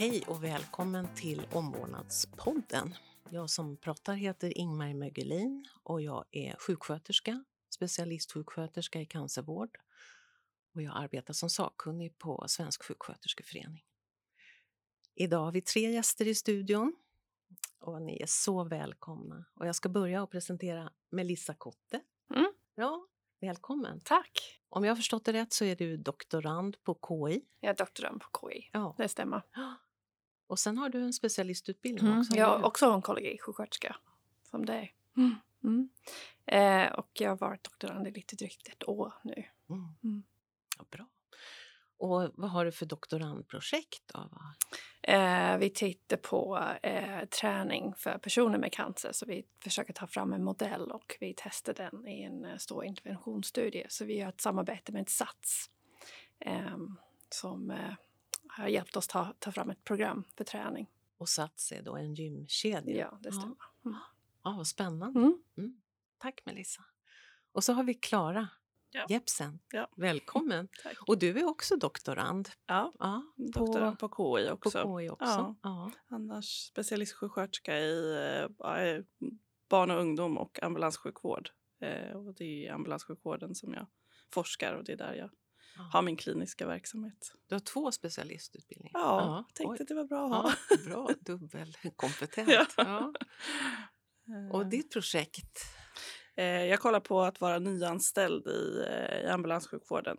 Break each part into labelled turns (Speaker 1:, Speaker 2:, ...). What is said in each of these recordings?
Speaker 1: Hej och välkommen till Omvårdnadspodden. Jag som pratar heter Ingmar Mögelin och jag är sjuksköterska, specialistsjuksköterska i cancervård och jag arbetar som sakkunnig på Svensk sjuksköterskeförening. Idag har vi tre gäster i studion och ni är så välkomna. Och jag ska börja och presentera Melissa Kotte.
Speaker 2: Mm.
Speaker 1: Ja, välkommen.
Speaker 2: Tack.
Speaker 1: Om jag har förstått det rätt så är du doktorand på KI.
Speaker 2: Jag är doktorand på KI.
Speaker 1: Ja.
Speaker 2: Det stämmer.
Speaker 1: Och sen har du en specialistutbildning
Speaker 2: Mm.
Speaker 1: också.
Speaker 2: Jag
Speaker 1: hur?
Speaker 2: också onkologisjuksköterska, som det är. Mm. Mm. Eh, och jag har varit doktorand i lite drygt ett år nu.
Speaker 1: Mm.
Speaker 2: Mm.
Speaker 1: Ja, bra. Och vad har du för doktorandprojekt? Då?
Speaker 2: Eh, vi tittar på eh, träning för personer med cancer. Så vi försöker ta fram en modell och vi testar den i en eh, stor interventionsstudie. Så vi har ett samarbete med Sats eh, som eh, har hjälpt oss ta, ta fram ett program för träning.
Speaker 1: Och Sats är då en gymkedja.
Speaker 2: Ja, det stämmer. Mm.
Speaker 1: Ja, vad spännande.
Speaker 2: Mm.
Speaker 1: Tack Melissa. Och så har vi Klara
Speaker 3: Ja.
Speaker 1: Jepsen.
Speaker 3: Ja.
Speaker 1: Välkommen.
Speaker 3: Tack.
Speaker 1: Och du är också doktorand
Speaker 3: Ja,
Speaker 1: ja,
Speaker 3: doktorand på, KI
Speaker 1: på
Speaker 3: också.
Speaker 1: KI också.
Speaker 3: Ja.
Speaker 1: Ja.
Speaker 3: Annars specialistsjuksköterska i eh, barn och ungdom och ambulanssjukvård. Eh, och det är i ambulanssjukvården som jag forskar och det är där jag
Speaker 1: Ja.
Speaker 3: har min kliniska verksamhet.
Speaker 1: Du har två specialistutbildningar.
Speaker 3: Ja, jag tänkte
Speaker 1: oj.
Speaker 3: att det var bra att ha.
Speaker 1: Ja, bra, dubbelkompetent.
Speaker 3: Ja.
Speaker 1: Ja.
Speaker 3: Eh,
Speaker 1: Och ditt projekt?
Speaker 3: eh, jag kollar på att vara nyanställd i, eh, i ambulanssjukvården.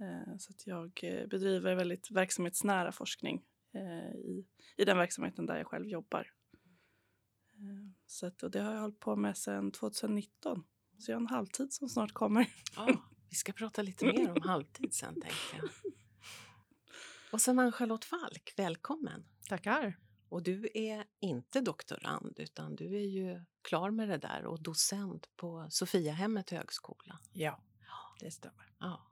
Speaker 3: Eh, så att jag eh, bedriver väldigt verksamhetsnära forskning eh, i, i den verksamheten där jag själv jobbar. Eh, så att, och det har jag hållit på med sedan 2019. Så jag har en halvtid som snart kommer.
Speaker 1: Ja, vi ska prata lite mer om halvtid sen, tänkte jag. Och sen Ann-Charlotte Falk, välkommen.
Speaker 4: Tackar.
Speaker 1: Och du är inte doktorand, utan du är ju klar med det där och docent på Sofiahemmet högskola.
Speaker 4: Ja, det stämmer.
Speaker 1: Ja,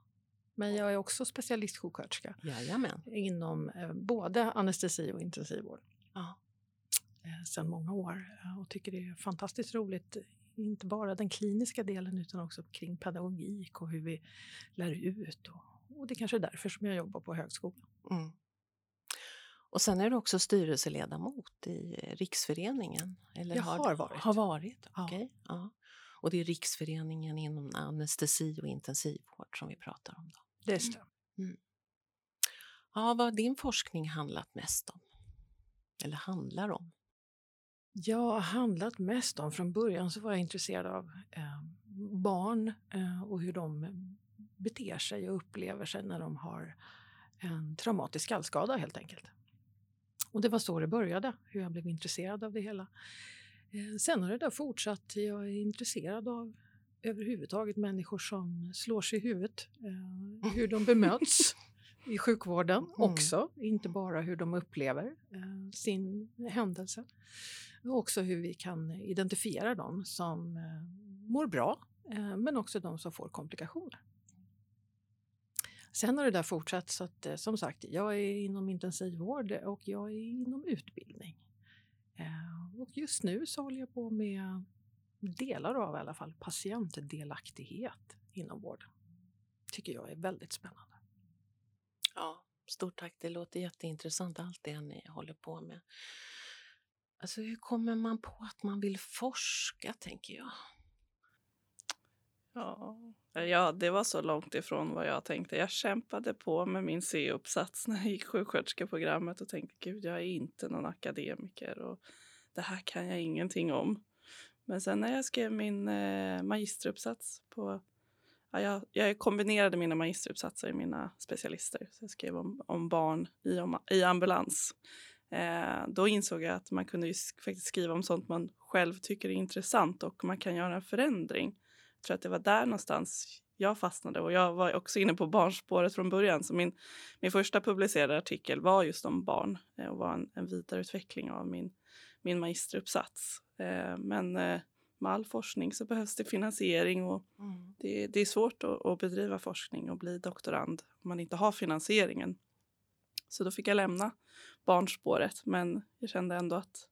Speaker 4: Men jag är också specialistsjuksköterska
Speaker 1: jajamän.
Speaker 4: inom eh, både anestesi och intensivvård
Speaker 1: Ja.
Speaker 4: eh, sedan många år eh, och tycker det är fantastiskt roligt. Inte bara den kliniska delen utan också kring pedagogik och hur vi lär ut. Och, och det kanske är därför som jag jobbar på högskolan.
Speaker 1: Mm. Och sen är du också styrelseledamot i Riksföreningen. Eller
Speaker 4: Jag har varit.
Speaker 1: Har varit,
Speaker 4: Ja.
Speaker 1: okej. Ja. Och det är Riksföreningen inom anestesi och intensivvård som vi pratar om. Då.
Speaker 4: Det stämmer.
Speaker 1: Ja, vad har din forskning handlat mest om? Eller handlar om?
Speaker 4: Jag har handlat mest om, från början så var jag intresserad av eh, barn eh, och hur de beter sig och upplever sig när de har en traumatisk skallskada helt enkelt. Och det var så det började, hur jag blev intresserad av det hela. Eh, sen har det där fortsatt. Jag är intresserad av överhuvudtaget människor som slår sig i huvudet, eh, hur de bemöts i sjukvården
Speaker 1: Mm.
Speaker 4: också, inte bara hur de upplever eh, sin händelse. Och också hur vi kan identifiera dem som eh, mår bra, eh, men också de som får komplikationer. Sen har det där fortsatt, så att eh, som sagt, jag är inom intensivvård och jag är inom utbildning. Och just nu så håller jag på med delar av i alla fall patientdelaktighet inom vården. tycker jag är väldigt spännande.
Speaker 1: Ja, stort tack. Det låter jätteintressant allt det ni håller på med. Alltså hur kommer man på att man vill forska, tänker jag?
Speaker 3: Ja. Eh, ja, det var så långt ifrån vad jag tänkte. Jag kämpade på med min C-uppsats när jag gick sjuksköterskeprogrammet och tänkte gud, jag är inte någon akademiker och det här kan jag ingenting om. Men sen när jag skrev min eh, magisteruppsats på... Ja, jag, jag kombinerade mina magisteruppsatser i mina specialister. Så jag skrev om, om barn i, om, i ambulans. Eh, då insåg jag att man kunde faktiskt skriva om sånt man själv tycker är intressant och man kan göra en förändring. Jag tror att det var där någonstans jag fastnade och jag var också inne på barnspåret från början. Så min, min första publicerade artikel var just om barn eh, och var en, en vidareutveckling av min, min magisteruppsats. Eh, men eh, med all forskning så behövs det finansiering och
Speaker 1: Mm.
Speaker 3: det, det är svårt att, att bedriva forskning och bli doktorand om man inte har finansieringen. Så då fick jag lämna barnspåret men jag kände ändå att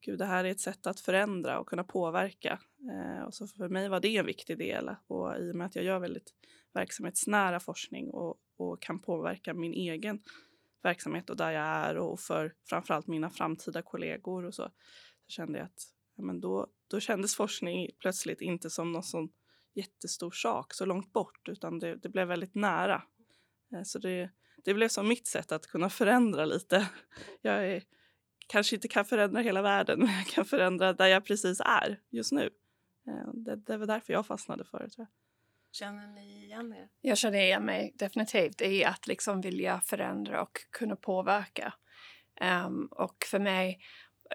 Speaker 3: gud, det här är ett sätt att förändra och kunna påverka. Eh, och så för mig var det en viktig del och i och med att jag gör väldigt verksamhetsnära forskning och, och kan påverka min egen verksamhet och där jag är och för framförallt mina framtida kollegor och så, så kände jag att ja, men då, då kändes forskning plötsligt inte som någon sån jättestor sak så långt bort utan det, det blev väldigt nära. Eh, så det, det blev som mitt sätt att kunna förändra lite. Jag är, kanske inte kan förändra hela världen men jag kan förändra där jag precis är just nu. Eh, det, det var därför jag fastnade för det tror jag.
Speaker 1: Känner ni igen er?
Speaker 2: Jag känner igen mig definitivt i att liksom vilja förändra och kunna påverka. Um, och för mig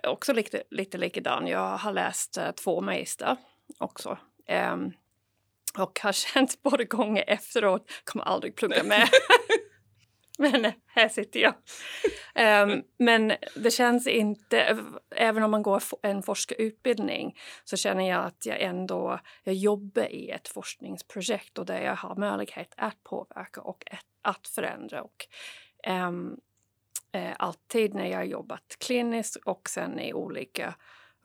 Speaker 2: också lite, lite likadan. Jag har läst uh, två magister också. Um, och har känt både gånger efteråt, kommer aldrig plugga med. men eh, här sitter jag. Um, men det känns inte, även om man går en forskarutbildning så känner jag att jag ändå jag jobbar i ett forskningsprojekt och där jag har möjlighet att påverka och att förändra. Och, um, alltid när jag har jobbat kliniskt och sen i olika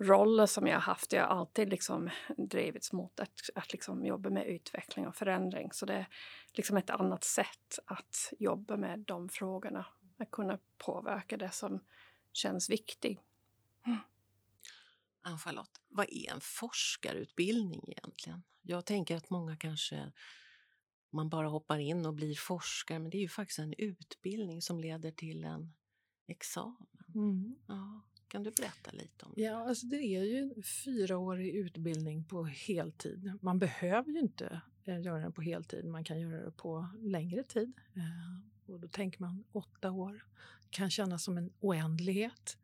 Speaker 2: roller som jag har haft. Jag har alltid liksom drivits mot att, att liksom jobba med utveckling och förändring. Så det är liksom ett annat sätt att jobba med de frågorna. Att kunna påverka det som känns viktigt.
Speaker 1: Mm. Ann-Charlotte, vad är en forskarutbildning egentligen? Jag tänker att många kanske man bara hoppar in och blir forskare men det är ju faktiskt en utbildning som leder till en examen. Mm. Ja. Kan du berätta lite om det?
Speaker 4: Ja, alltså det är ju en fyraårig utbildning på heltid. Man behöver ju inte eh, göra den på heltid, man kan göra det på längre tid. Eh, och då tänker man åtta år, kan kännas som en oändlighet.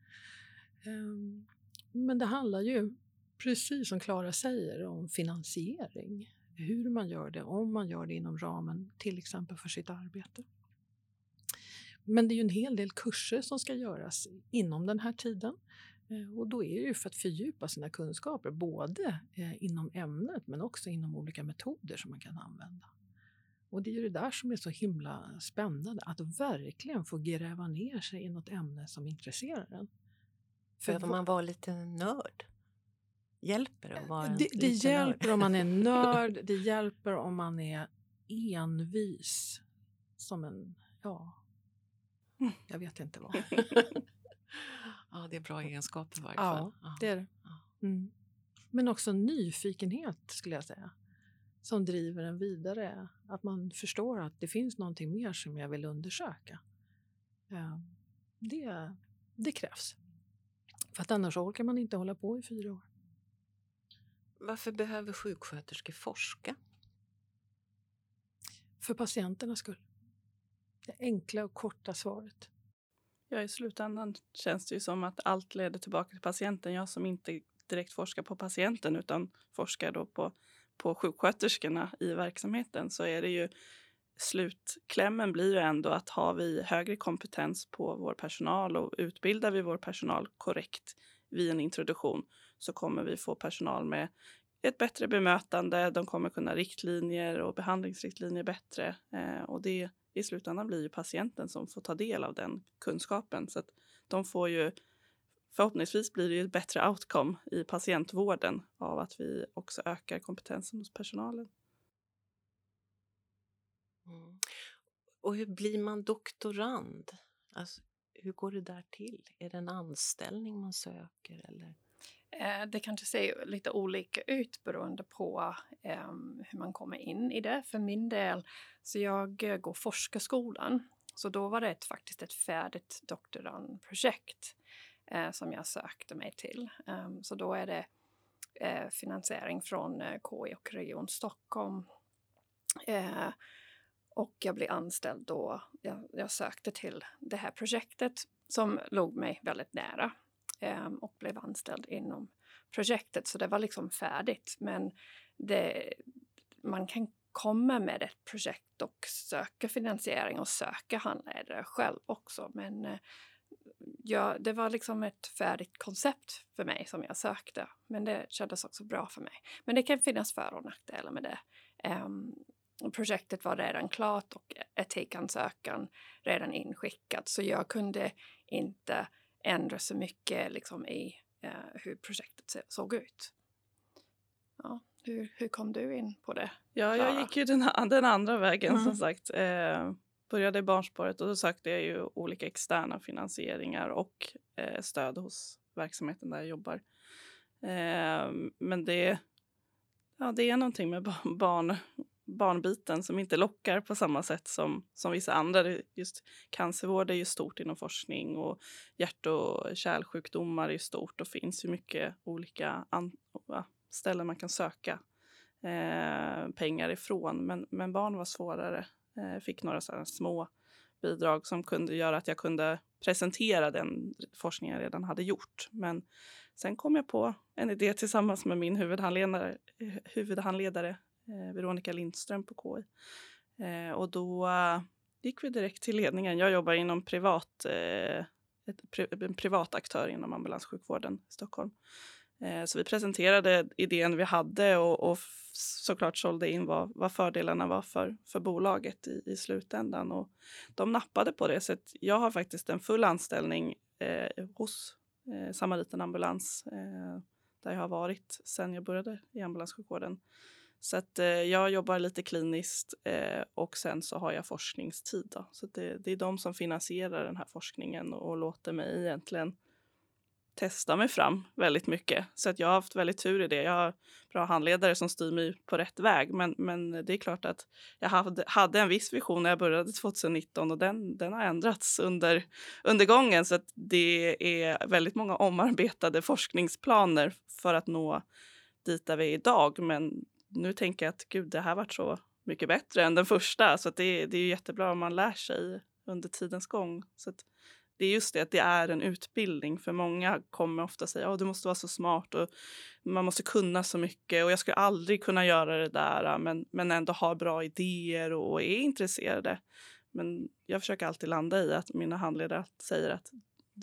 Speaker 4: Ehm, men det handlar ju, precis som Klara säger, om finansiering. Hur man gör det, om man gör det inom ramen till exempel för sitt arbete. Men det är ju en hel del kurser som ska göras inom den här tiden. Eh, och då är det ju för att fördjupa sina kunskaper, både eh, inom ämnet men också inom olika metoder som man kan använda. Och det är ju det där som är så himla spännande, att verkligen få gräva ner sig i något ämne som intresserar en.
Speaker 1: Behöver man vara lite nörd? Hjälper det att vara en
Speaker 4: det, det hjälper nörd? om man är nörd, det hjälper om man är envis som en, ja. Jag vet inte vad.
Speaker 1: ja, det är bra egenskaper i varje
Speaker 4: fall. Ja, det är det. Mm. Men också nyfikenhet skulle jag säga. Som driver en vidare. Att man förstår att det finns någonting mer som jag vill undersöka. Ja, det, det krävs. För att annars orkar man inte hålla på i fyra år.
Speaker 1: Varför behöver sjuksköterskor forska?
Speaker 4: För patienternas skull. Det enkla och korta svaret.
Speaker 3: Ja, i slutändan känns det ju som att allt leder tillbaka till patienten. Jag som inte direkt forskar på patienten utan forskar då på, på sjuksköterskorna i verksamheten så är det ju slutklämmen blir ju ändå att har vi högre kompetens på vår personal och utbildar vi vår personal korrekt vid en introduktion så kommer vi få personal med ett bättre bemötande. De kommer kunna riktlinjer och behandlingsriktlinjer bättre eh, och det i slutändan blir ju patienten som får ta del av den kunskapen. Så att de får ju förhoppningsvis blir det ju ett bättre outcome i patientvården av att vi också ökar kompetensen hos personalen.
Speaker 1: Mm. Och hur blir man doktorand? Alltså, hur går det där till? Är det en anställning man söker? Eller?
Speaker 2: Eh, det kanske ser lite olika ut beroende på um, hur man kommer in i det. För min del, så jag eh, går forskarskolan. Så då var det ett, faktiskt ett färdigt doktorandprojekt uh, som jag sökte mig till. Um, så då är det uh, finansiering från KI och Region Stockholm. och jag blev anställd då jag, jag sökte till det här projektet som låg mig väldigt nära. Ehm, och blev anställd inom projektet. Så det var liksom färdigt. Men det, man kan komma med ett projekt och söka finansiering och söka handledare själv också. Men eh, ja, det var liksom ett färdigt koncept för mig som jag sökte. Men det kändes också bra för mig. Men det kan finnas för och nackdelar med det. Um, projektet var redan klart och etikansökan redan inskickad så jag kunde inte ändra så mycket liksom, i eh, hur projektet såg ut. Ja, hur, hur kom du in på det?
Speaker 3: Ja, jag gick ju den, den andra vägen mm. som sagt. Eh, började i barnspåret och då sökte jag ju olika externa finansieringar och eh, stöd hos verksamheten där jag jobbar. Eh, men det, ja, det är någonting med barn, barnbiten som inte lockar på samma sätt som, som vissa andra. Just cancervård är ju stort inom forskning och hjärt och kärlsjukdomar är stort och finns ju mycket olika ställen man kan söka eh, pengar ifrån. Men, men barn var svårare. Eh, fick några sådana små bidrag som kunde göra att jag kunde presentera den forskning jag redan hade gjort. Men sen kom jag på en idé tillsammans med min huvudhandledare, eh, huvudhandledare eh, Veronica Lindström på KI. Eh, och då eh, gick vi direkt till ledningen. Jag jobbar inom privat, eh, ett, en privat aktör inom ambulanssjukvården i Stockholm. Eh, så vi presenterade idén vi hade och, och såklart sålde in vad, vad, fördelarna var för, för bolaget i, i slutändan. Och de nappade på det. Så jag har faktiskt en full anställning eh, hos eh, Samariten Ambulans eh, där jag har varit sedan jag började i ambulanssjukvården. Så att, eh, jag jobbar lite kliniskt eh, och sen så har jag forskningstid. Då. Så det, det, är de som finansierar den här forskningen och, och låter mig egentligen testa mig fram väldigt mycket. Så att jag har haft väldigt tur i det. Jag har bra handledare som styr mig på rätt väg. Men, men det är klart att jag hade, hade en viss vision när jag började 2019 och den, den har ändrats under, under gången. Så att det är väldigt många omarbetade forskningsplaner för att nå dit där vi är idag. Men nu tänker jag att gud, det här varit så mycket bättre än den första. Så det, det är jättebra om man lär sig under tidens gång. Så att, det är just det att det är en utbildning. För många kommer ofta säga att du måste vara så smart och man måste kunna så mycket och jag skulle aldrig kunna göra det där men, men ändå ha bra idéer och är intresserade. Men jag försöker alltid landa i att mina handledare säger att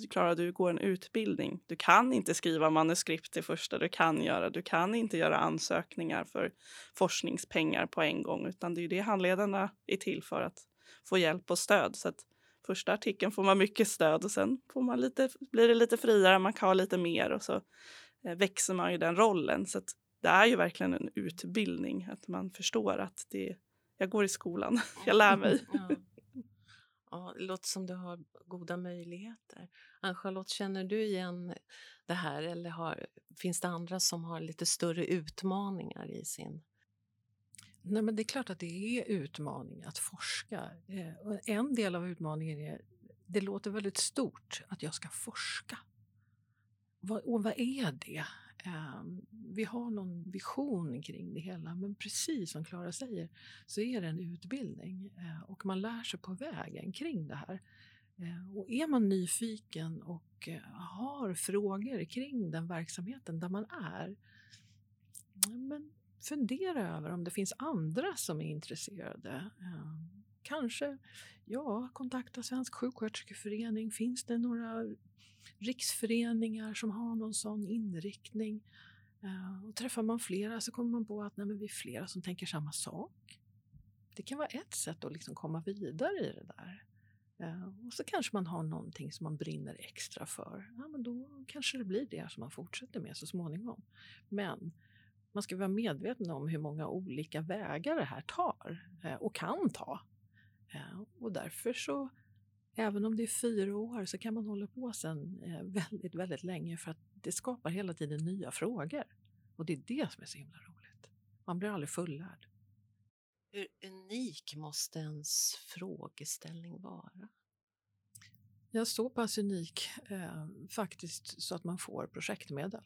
Speaker 3: Klara, du går en utbildning. Du kan inte skriva manuskript det första du kan göra. Du kan inte göra ansökningar för forskningspengar på en gång utan det är det handledarna är till för att få hjälp och stöd. Så att första artikeln får man mycket stöd och sen får man lite, blir det lite friare, man kan ha lite mer och så eh, växer man i den rollen. Så det är ju verkligen en utbildning, att man förstår att det, jag går i skolan, jag lär mig.
Speaker 1: Ja. Ja, det låter som du har goda möjligheter. Ann-Charlotte, känner du igen det här eller har, finns det andra som har lite större utmaningar i sin
Speaker 4: Nej, men det är klart att det är utmaning att forska. Eh, en del av utmaningen är det låter väldigt stort att jag ska forska. Och vad är det? Ehm, vi har någon vision kring det hela, men precis som Klara säger så är det en utbildning eh, och man lär sig på vägen kring det här. Eh, och är man nyfiken och eh, har frågor kring den verksamheten där man är, men fundera över om det finns andra som är intresserade. Ehm, Kanske ja, kontakta Svensk sjuksköterskeförening. Finns det några riksföreningar som har någon sån inriktning? Eh, och träffar man flera så kommer man på att nej, men vi är flera som tänker samma sak. Det kan vara ett sätt att liksom komma vidare i det där. Eh, och så kanske man har någonting som man brinner extra för. Ja, men då kanske det blir det som man fortsätter med så småningom. Men man ska vara medveten om hur många olika vägar det här tar eh, och kan ta. Eh, och därför så, även om det är fyra år, så kan man hålla på sen eh, väldigt, väldigt länge för att det skapar hela tiden nya frågor. Och det är det som är så himla roligt. Man blir aldrig fullärd.
Speaker 1: Hur unik måste ens frågeställning vara?
Speaker 4: Ja, så pass unik eh, faktiskt så att man får projektmedel.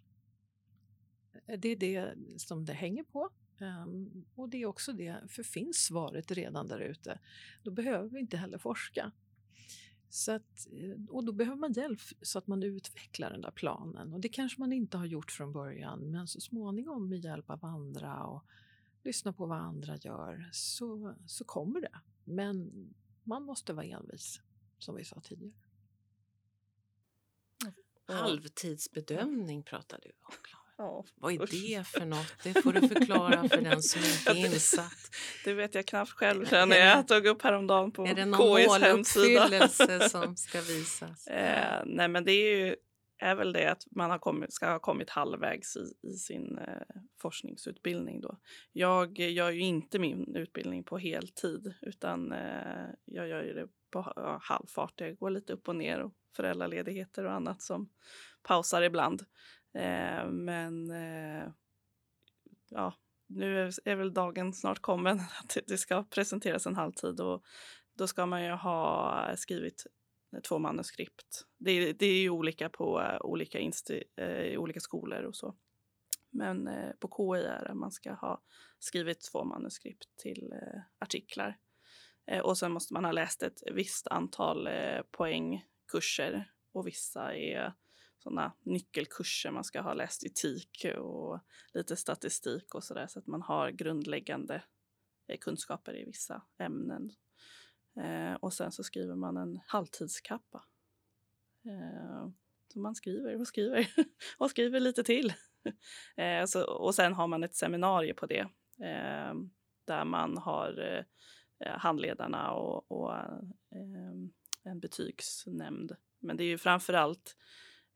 Speaker 4: Det är det som det hänger på. Um, och det är också det, för finns svaret redan där ute, då behöver vi inte heller forska. Så att, eh, och då behöver man hjälp så att man utvecklar den där planen. Och det kanske man inte har gjort från början, men så småningom med hjälp av andra och lyssna på vad andra gör så, så kommer det. Men man måste vara envis, som vi sa tidigare.
Speaker 1: Halvtidsbedömning pratar du om, Klara.
Speaker 3: Ja,
Speaker 1: Vad är det för något? Det får du förklara för den som inte är insatt.
Speaker 3: Det vet jag knappt själv känner jag. Jag tog upp häromdagen på
Speaker 1: Är det någon
Speaker 3: KIs hemsida.
Speaker 1: som ska visas?
Speaker 3: Eh, nej men det är ju är väl det att man har kommit, ska ha kommit halvvägs i, i sin eh, forskningsutbildning. Då. Jag gör ju inte min utbildning på heltid utan eh, jag gör ju det på ja, halvfart. Jag går lite upp och ner och föräldraledigheter och annat som pausar ibland. Eh, men eh, ja, nu är, är väl dagen snart kommen att det ska presenteras en halvtid och då ska man ju ha skrivit två manuskript. Det, det är ju olika på uh, olika, insti, uh, olika skolor och så. Men uh, på KI är det man ska ha skrivit två manuskript till artiklar. och sen måste man ha läst ett visst antal poängkurser och vissa är sådana nyckelkurser. Man ska ha läst etik och lite statistik och sådär så att man har grundläggande eh, kunskaper i vissa ämnen Eh, och sen så skriver man en halvtidskappa. Eh, så man skriver och skriver och skriver lite till. eh, så, och sen har man ett seminarium på det eh, där man har eh, handledarna och, och eh, en betygsnämnd. Men det är ju framför allt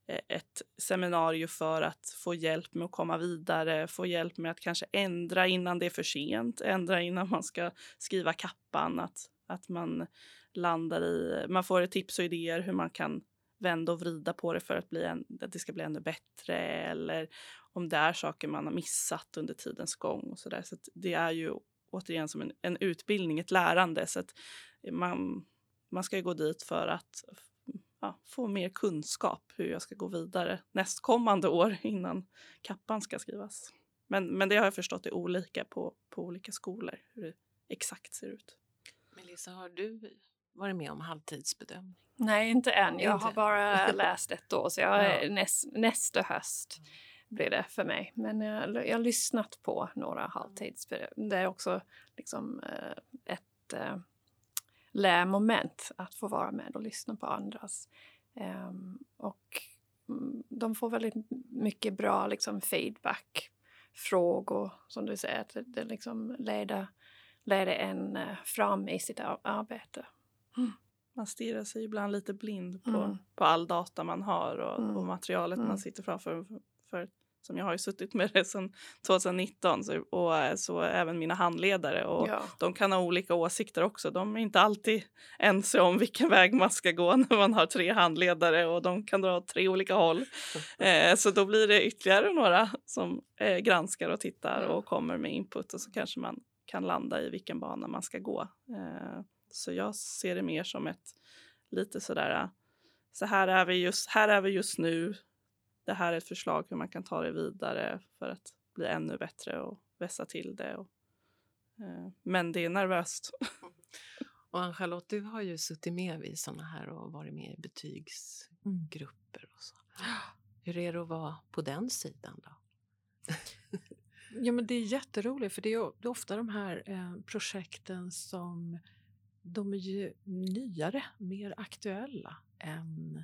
Speaker 3: Eh, ett seminarium för att få hjälp med att komma vidare, få hjälp med att kanske ändra innan det är för sent, ändra innan man ska skriva kappan, att att man landar i, man får tips och idéer hur man kan vända och vrida på det för att, bli en, att det ska bli ännu bättre eller om det är saker man har missat under tidens gång och så där. Så det är ju återigen som en, en utbildning, ett lärande. Så att man, man ska gå dit för att ja, få mer kunskap hur jag ska gå vidare nästkommande år innan kappan ska skrivas. Men, men det har jag förstått är olika på, på olika skolor, hur det exakt ser ut.
Speaker 1: Melissa, har du varit med om halvtidsbedömning?
Speaker 2: Nej, inte än. Jag inte. har bara läst ett år, så jag, ja. näst, nästa höst blir det för mig. Men jag, jag har lyssnat på några halvtidsbedömningar. Det är också liksom, eh, ett äh, lärmoment att få vara med och lyssna på andras. Um, och mm, de får väldigt mycket bra liksom, feedback, frågor, som du säger, att det, liksom leder leder en eh, fram i sitt arbete.
Speaker 3: Mm. Man stirrar sig ibland lite blind på, mm. på all data man har och, mm. och materialet man mm. sitter framför. För, som jag har ju suttit med det sedan 2019 så, och eh, så även mina handledare. Och ja. De kan ha olika åsikter också. De är inte alltid ense om vilken väg man ska gå när man har tre handledare och de kan dra åt tre olika håll. eh, så då blir det ytterligare några som eh, granskar och tittar och kommer med input och så kanske man kan landa i vilken bana man ska gå. Eh, så jag ser det mer som ett lite sådär, så här är vi just, här är vi just nu. Det här är ett förslag hur man kan ta det vidare för att bli ännu bättre och vässa till det. Och, eh, men det är nervöst.
Speaker 1: Och Ann-Charlotte, du har ju suttit med vid sådana här och varit med i betygsgrupper och så. Hur är det att vara på den sidan då?
Speaker 4: Ja, men det är jätteroligt för det är, det är ofta de här eh, projekten som de är ju nyare, mer aktuella än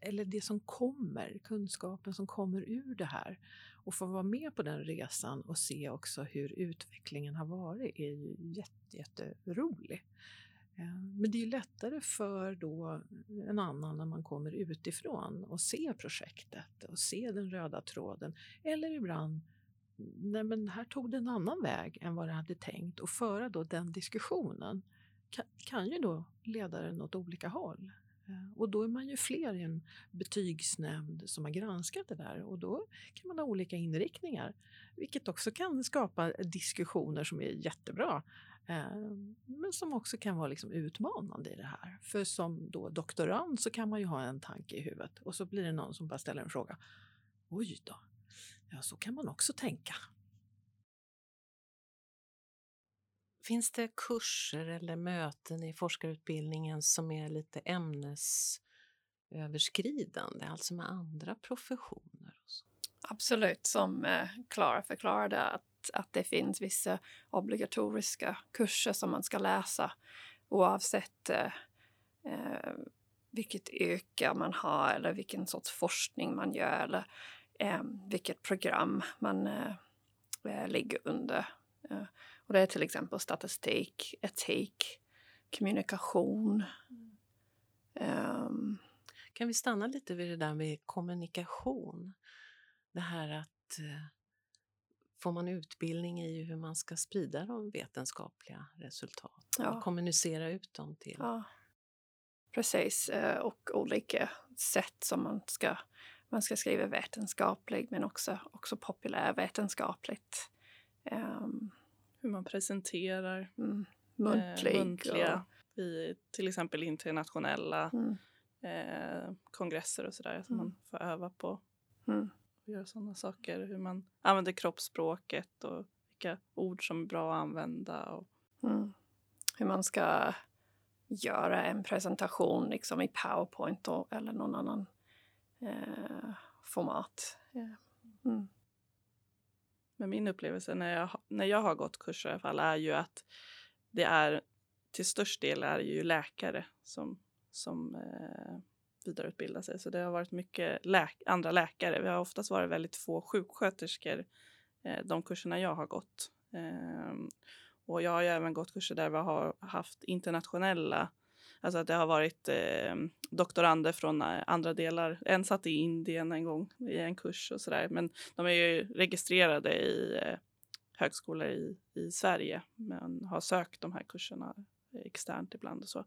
Speaker 4: eller det som kommer, kunskapen som kommer ur det här. Och få vara med på den resan och se också hur utvecklingen har varit är ju jätte, jätterolig. Eh, men det är lättare för då en annan när man kommer utifrån och ser projektet och ser den röda tråden. Eller ibland nej men här tog det en annan väg än vad det hade tänkt och föra då den diskussionen kan, kan ju då leda den åt olika håll. Eh, och då är man ju fler i en betygsnämnd som har granskat det där och då kan man ha olika inriktningar. Vilket också kan skapa diskussioner som är jättebra. Eh, men som också kan vara liksom utmanande i det här. För som då doktorand så kan man ju ha en tanke i huvudet och så blir det någon som bara ställer en fråga. Oj då, Ja, så kan man också tänka.
Speaker 1: Finns det kurser eller möten i forskarutbildningen som är lite ämnesöverskridande, alltså med andra professioner?
Speaker 2: Absolut, som eh, Klara förklarade att, att det finns vissa obligatoriska kurser som man ska läsa oavsett eh, eh, vilket yrke man har eller vilken sorts forskning man gör eller eh, vilket program man eh, eh ligger under. Eh, och det är till exempel statistik, etik, kommunikation. Um,
Speaker 1: kan vi stanna lite vid det där med kommunikation? Det här att eh, får man utbildning i hur man ska sprida de vetenskapliga resultaten
Speaker 2: Ja.
Speaker 1: och kommunicera ut dem till...
Speaker 2: Ja. Precis, eh, och olika sätt som man ska, man ska skriva vetenskapligt men också, också populärvetenskapligt. Um,
Speaker 3: Hur man presenterar
Speaker 2: mm, muntlig.
Speaker 3: eh, muntliga i till exempel internationella
Speaker 2: Och, mm,
Speaker 3: eh, kongresser och sådär. Som
Speaker 2: Mm.
Speaker 3: man får öva på
Speaker 2: mm,
Speaker 3: att göra sådana saker. Hur man använder kroppsspråket och vilka ord som är bra att använda. Och,
Speaker 2: mm. Hur man ska göra en presentation liksom i Powerpoint och, eller någon annan eh, format. Mm.
Speaker 3: Men min upplevelse när jag, när jag har gått kurser i alla fall är ju att det är till störst del är ju läkare som, som eh, vidareutbildar sig. Så det har varit mycket läk- andra läkare. Vi har oftast varit väldigt få sjuksköterskor eh, de kurserna jag har gått. Eh, och jag har ju även gått kurser där vi har haft internationella Alltså att det har varit eh, doktorander från eh, andra delar. En satt i Indien en gång i en kurs och sådär. Men de är ju registrerade i eh, högskolor i, i Sverige men har sökt de här kurserna externt ibland och så.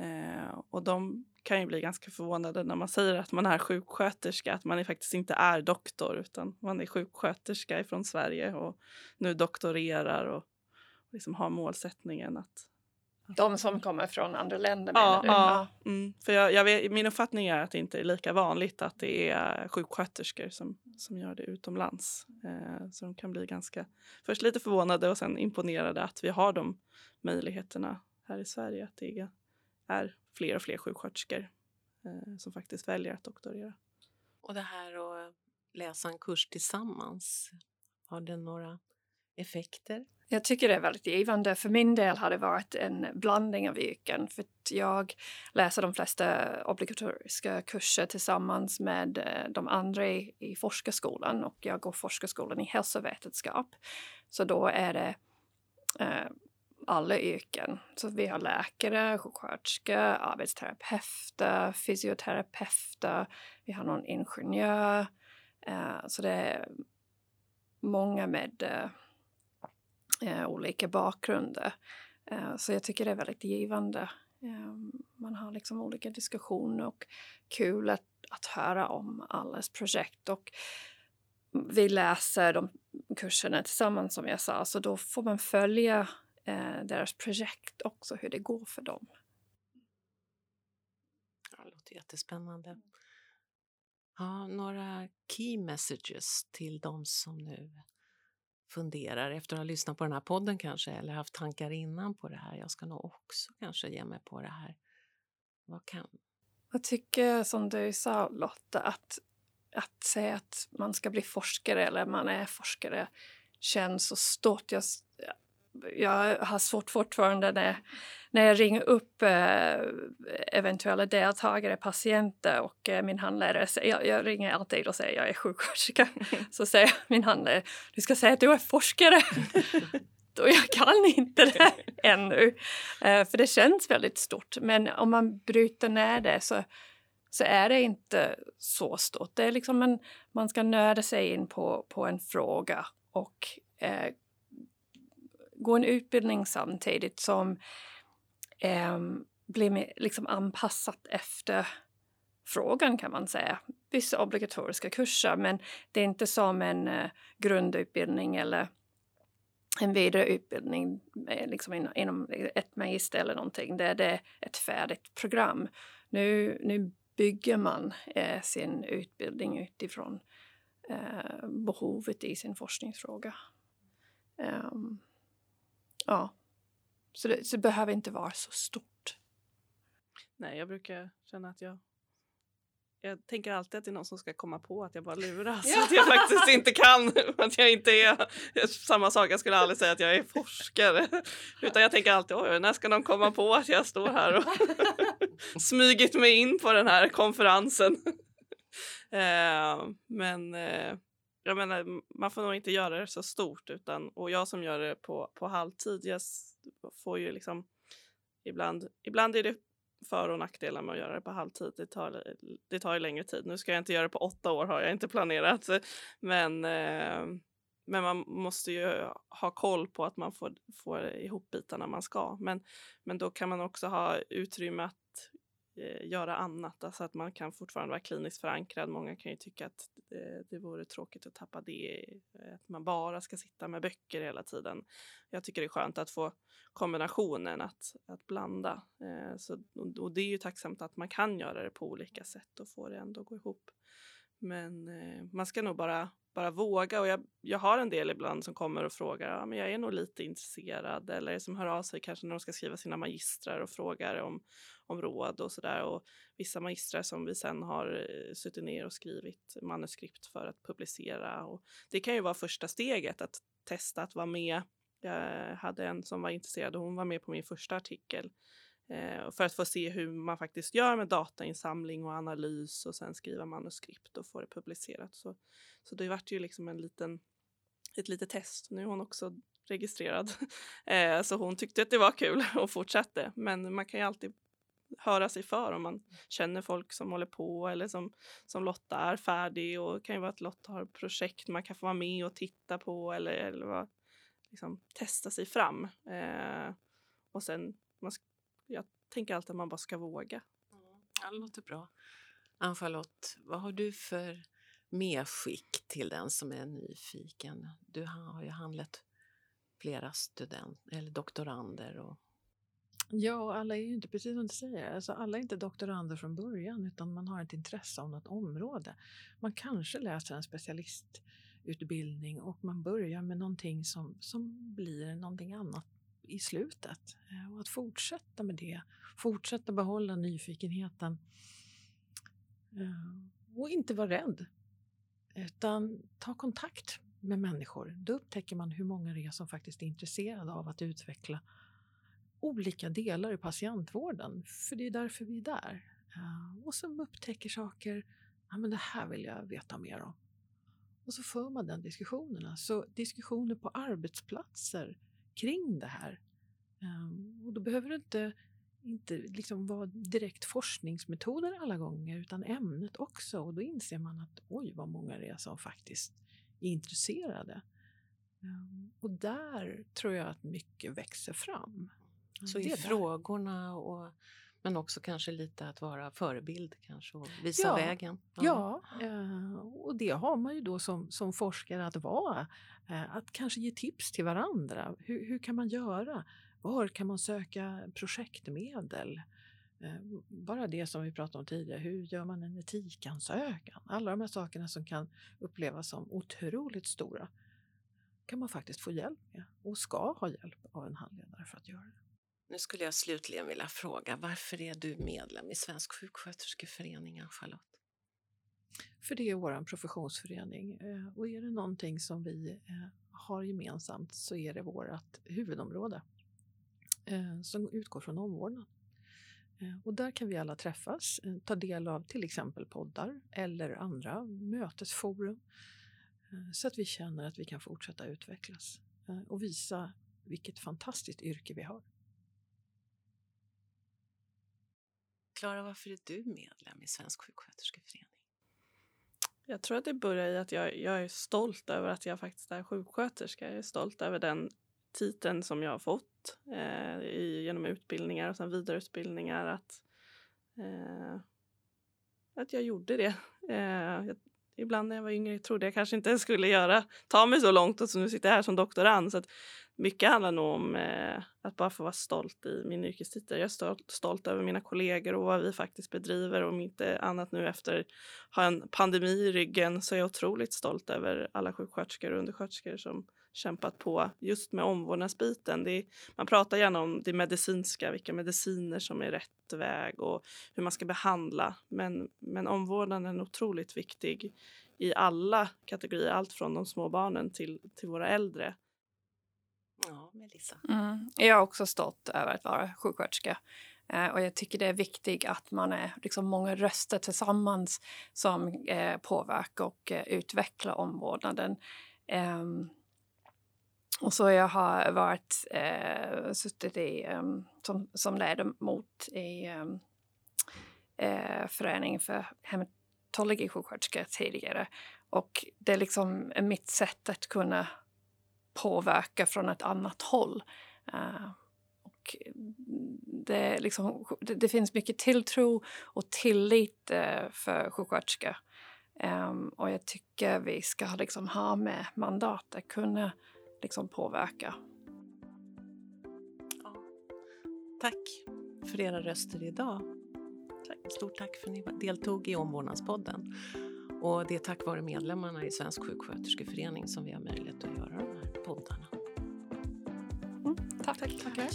Speaker 3: Eh, och de kan ju bli ganska förvånade när man säger att man är sjuksköterska, att man faktiskt inte är doktor utan man är sjuksköterska från Sverige och nu doktorerar och liksom har målsättningen att
Speaker 2: de som kommer från andra länder
Speaker 3: Ja,
Speaker 2: du?
Speaker 3: ja. Mm, för jag, jag vet, min uppfattning är att det inte är lika vanligt att det är sjuksköterskor som, som gör det utomlands. Eh, så de kan bli ganska, först lite förvånade och sen imponerade att vi har de möjligheterna här i Sverige. Att det är, är fler och fler sjuksköterskor eh, som faktiskt väljer att doktorera.
Speaker 1: Och det här att läsa en kurs tillsammans, har det några effekter?
Speaker 2: Jag tycker det är väldigt givande. För min del har det varit en blandning av yrken. För att jag läser de flesta obligatoriska kurser tillsammans med eh, de andra i, i forskarskolan och jag går forskarskolan i hälsovetenskap. Så då är det eh, alla yrken. Så vi har läkare, sjuksköterskor, arbetsterapeuter, fysioterapeuter, vi har någon ingenjör. Eh, så det är många med eh, eh, olika bakgrunder. Eh, så jag tycker det är väldigt givande. Eh, man har liksom olika diskussioner och kul att, att höra om allas projekt. Och vi läser de kurserna tillsammans som jag sa, så då får man följa eh, deras projekt också, hur det går för dem.
Speaker 1: Ja, det låter jättespännande. Ja, några key messages till de som nu funderar efter att ha lyssnat på den här podden kanske eller haft tankar innan på det här. Jag ska nog också kanske ge mig på det här. Vad kan...
Speaker 2: Jag tycker som du sa Lotta, att, att säga att man ska bli forskare eller man är forskare känns så stort. Jag, jag har svårt fortfarande när, när jag ringer upp eh, eventuella deltagare, patienter och eh, min handledare. säger- Jag, jag ringer alltid och säger jag är sjuksköterska. Så säger min handledare, du ska säga att du är forskare. och jag kan inte det ännu. Eh, för det känns väldigt stort. Men om man bryter ner det så, så är det inte så stort. Det är liksom en, man ska nörda sig in på, på en fråga och eh, gå en utbildning samtidigt som eh, blir liksom anpassat efter frågan kan man säga. Vissa obligatoriska kurser men det är inte som en eh, grundutbildning eller en vidareutbildning eh, liksom in, inom ett magister eller någonting. Det, det är ett färdigt program. Nu, nu bygger man eh, sin utbildning utifrån eh, behovet i sin forskningsfråga. Um, ja, så det, så det behöver inte vara så stort.
Speaker 3: Nej, jag brukar känna att jag jag tänker alltid att det är någon som ska komma på att jag bara luras.
Speaker 2: Ja.
Speaker 3: Att jag faktiskt inte kan. Att jag inte är samma sak. Jag skulle aldrig säga att jag är forskare. Utan jag tänker alltid, oj, när ska någon komma på att jag står här och smugit mig in på den här konferensen. Eh, men eh, jag menar, man får nog inte göra det så stort. Utan, och jag som gör det på, på halvtid, jag får ju liksom ibland, ibland är det för och nackdelar med att göra det på halvtid. Det tar, det tar ju längre tid. Nu ska jag inte göra det på åtta år har jag inte planerat. Men, eh, men man måste ju ha koll på att man får, får ihop bitarna man ska. Men, men då kan man också ha utrymme att eh, göra annat, alltså att man kan fortfarande vara kliniskt förankrad. Många kan ju tycka att det, det vore tråkigt att tappa det, eh, att man bara ska sitta med böcker hela tiden. Jag tycker det är skönt att få kombinationen, att, att blanda. Eh, så, och det är ju tacksamt att man kan göra det på olika sätt och få det ändå gå ihop. Men eh, man ska nog bara, bara våga. Och jag, jag har en del ibland som kommer och frågar, ja, men jag är nog lite intresserad. Eller som hör av sig kanske när de ska skriva sina magistrar och frågar om, om råd och sådär. Och vissa magistrar som vi sen har eh, suttit ner och skrivit manuskript för att publicera. Och det kan ju vara första steget, att testa att vara med. Jag hade en som var intresserad och hon var med på min första artikel Eh, för att få se hur man faktiskt gör med datainsamling och analys och sen skriva manuskript och få det publicerat. Så, så det vart ju liksom en liten, ett litet test. Nu är hon också registrerad, eh, så hon tyckte att det var kul och fortsatte. Men man kan ju alltid höra sig för om man känner folk som håller på eller som, som Lotta är färdig och det kan ju vara att Lotta har projekt man kan få vara med och titta på eller, eller vad, liksom, testa sig fram. Eh, och sen, man, jag tänker alltid att man bara ska våga.
Speaker 1: Mm. Ja, det låter bra. Ann-Charlotte, vad har du för medskick till den som är nyfiken? Du har ju handlat flera student eller doktorander och
Speaker 4: Ja, alla är ju inte, precis som du säger, alltså alla är inte doktorander från början utan man har ett intresse av något område. Man kanske läser en specialistutbildning och man börjar med någonting som, som blir någonting annat i slutet. Eh, och att fortsätta med det, fortsätta behålla nyfikenheten eh, och inte vara rädd. Utan ta kontakt med människor. Då upptäcker man hur många det är som faktiskt är intresserade av att utveckla olika delar i patientvården, för det är därför vi är där. Eh, och som upptäcker saker, ja men det här vill jag veta mer om. Och så för man den diskussionerna. Så diskussioner på arbetsplatser kring det här. Um, och då behöver det inte, inte liksom vara direkt forskningsmetoder alla gånger, utan ämnet också. Och då inser man att oj, vad många det är som faktiskt är intresserade. Um, och där tror jag att mycket växer fram.
Speaker 1: Så i frågorna och men också kanske lite att vara förebild kanske och visa
Speaker 4: ja,
Speaker 1: vägen.
Speaker 4: Ja, ja eh, och det har man ju då som, som forskare att vara. Eh, att kanske ge tips till varandra. Hur, hur kan man göra? Var kan man söka projektmedel? Eh, bara det som vi pratade om tidigare, hur gör man en etikansökan? Alla de här sakerna som kan upplevas som otroligt stora kan man faktiskt få hjälp med och ska ha hjälp av en handledare för att göra det.
Speaker 1: Nu skulle jag slutligen vilja fråga, varför är du medlem i Svensk sjuksköterskeförening, Charlotte?
Speaker 4: För det är vår professionsförening eh, och är det någonting som vi eh, har gemensamt så är det vårt huvudområde eh, som utgår från omvårdnad. Och där kan vi alla träffas, ta del av till exempel poddar eller andra mötesforum så att vi känner att vi kan fortsätta utvecklas och visa vilket fantastiskt yrke vi har.
Speaker 1: Klara, varför är du medlem i Svensk sjuksköterskeförening?
Speaker 3: Jag tror att det börjar i att jag, jag är stolt över att jag faktiskt är sjuksköterska. Jag är stolt över den titeln som jag har fått eh, i, genom utbildningar och sen vidareutbildningar. Att, eh, att jag gjorde det. Eh, jag, ibland när jag var yngre trodde jag kanske inte skulle göra, ta mig så långt och så nu sitter jag här som doktorand. Så att mycket handlar nog om eh, att bara få vara stolt i min yrkestitel. Jag är stolt, stolt över mina kollegor och vad vi faktiskt bedriver. Om inte annat nu efter att ha en pandemi i ryggen så är jag otroligt stolt över alla sjuksköterskor och undersköterskor som kämpat på just med omvårdnadsbiten. Är, man pratar gärna om det medicinska, vilka mediciner som är rätt väg och hur man ska behandla. Men, men omvårdnaden är otroligt viktig i alla kategorier, allt från de små barnen till, till våra äldre.
Speaker 1: Ja, Melissa.
Speaker 2: Mm. Jag är också stolt över att vara sjuksköterska. Eh, och jag tycker det är viktigt att man är liksom många röster tillsammans som eh, påverkar och eh, utvecklar omvårdnaden. Ehm, och så jag har varit, eh, suttit i, um, som, som ledamot i um, eh, föreningen för hematologisjuksköterskor tidigare. Och det är liksom mitt sätt att kunna påverka från ett annat håll. Uh, och det, liksom, det, det, finns mycket tilltro och tillit uh, för sjuksköterskor. Um, ehm, och jag tycker vi ska liksom ha med mandat att kunna liksom påverka.
Speaker 1: Ja. Tack för era röster idag. Tack. Stort tack för att ni deltog i Omvårdnadspodden. Och det är tack vare medlemmarna i Svensk sjuksköterskeförening som vi har möjlighet att göra de här poddarna.
Speaker 2: Mm, tack. tack. Tackar.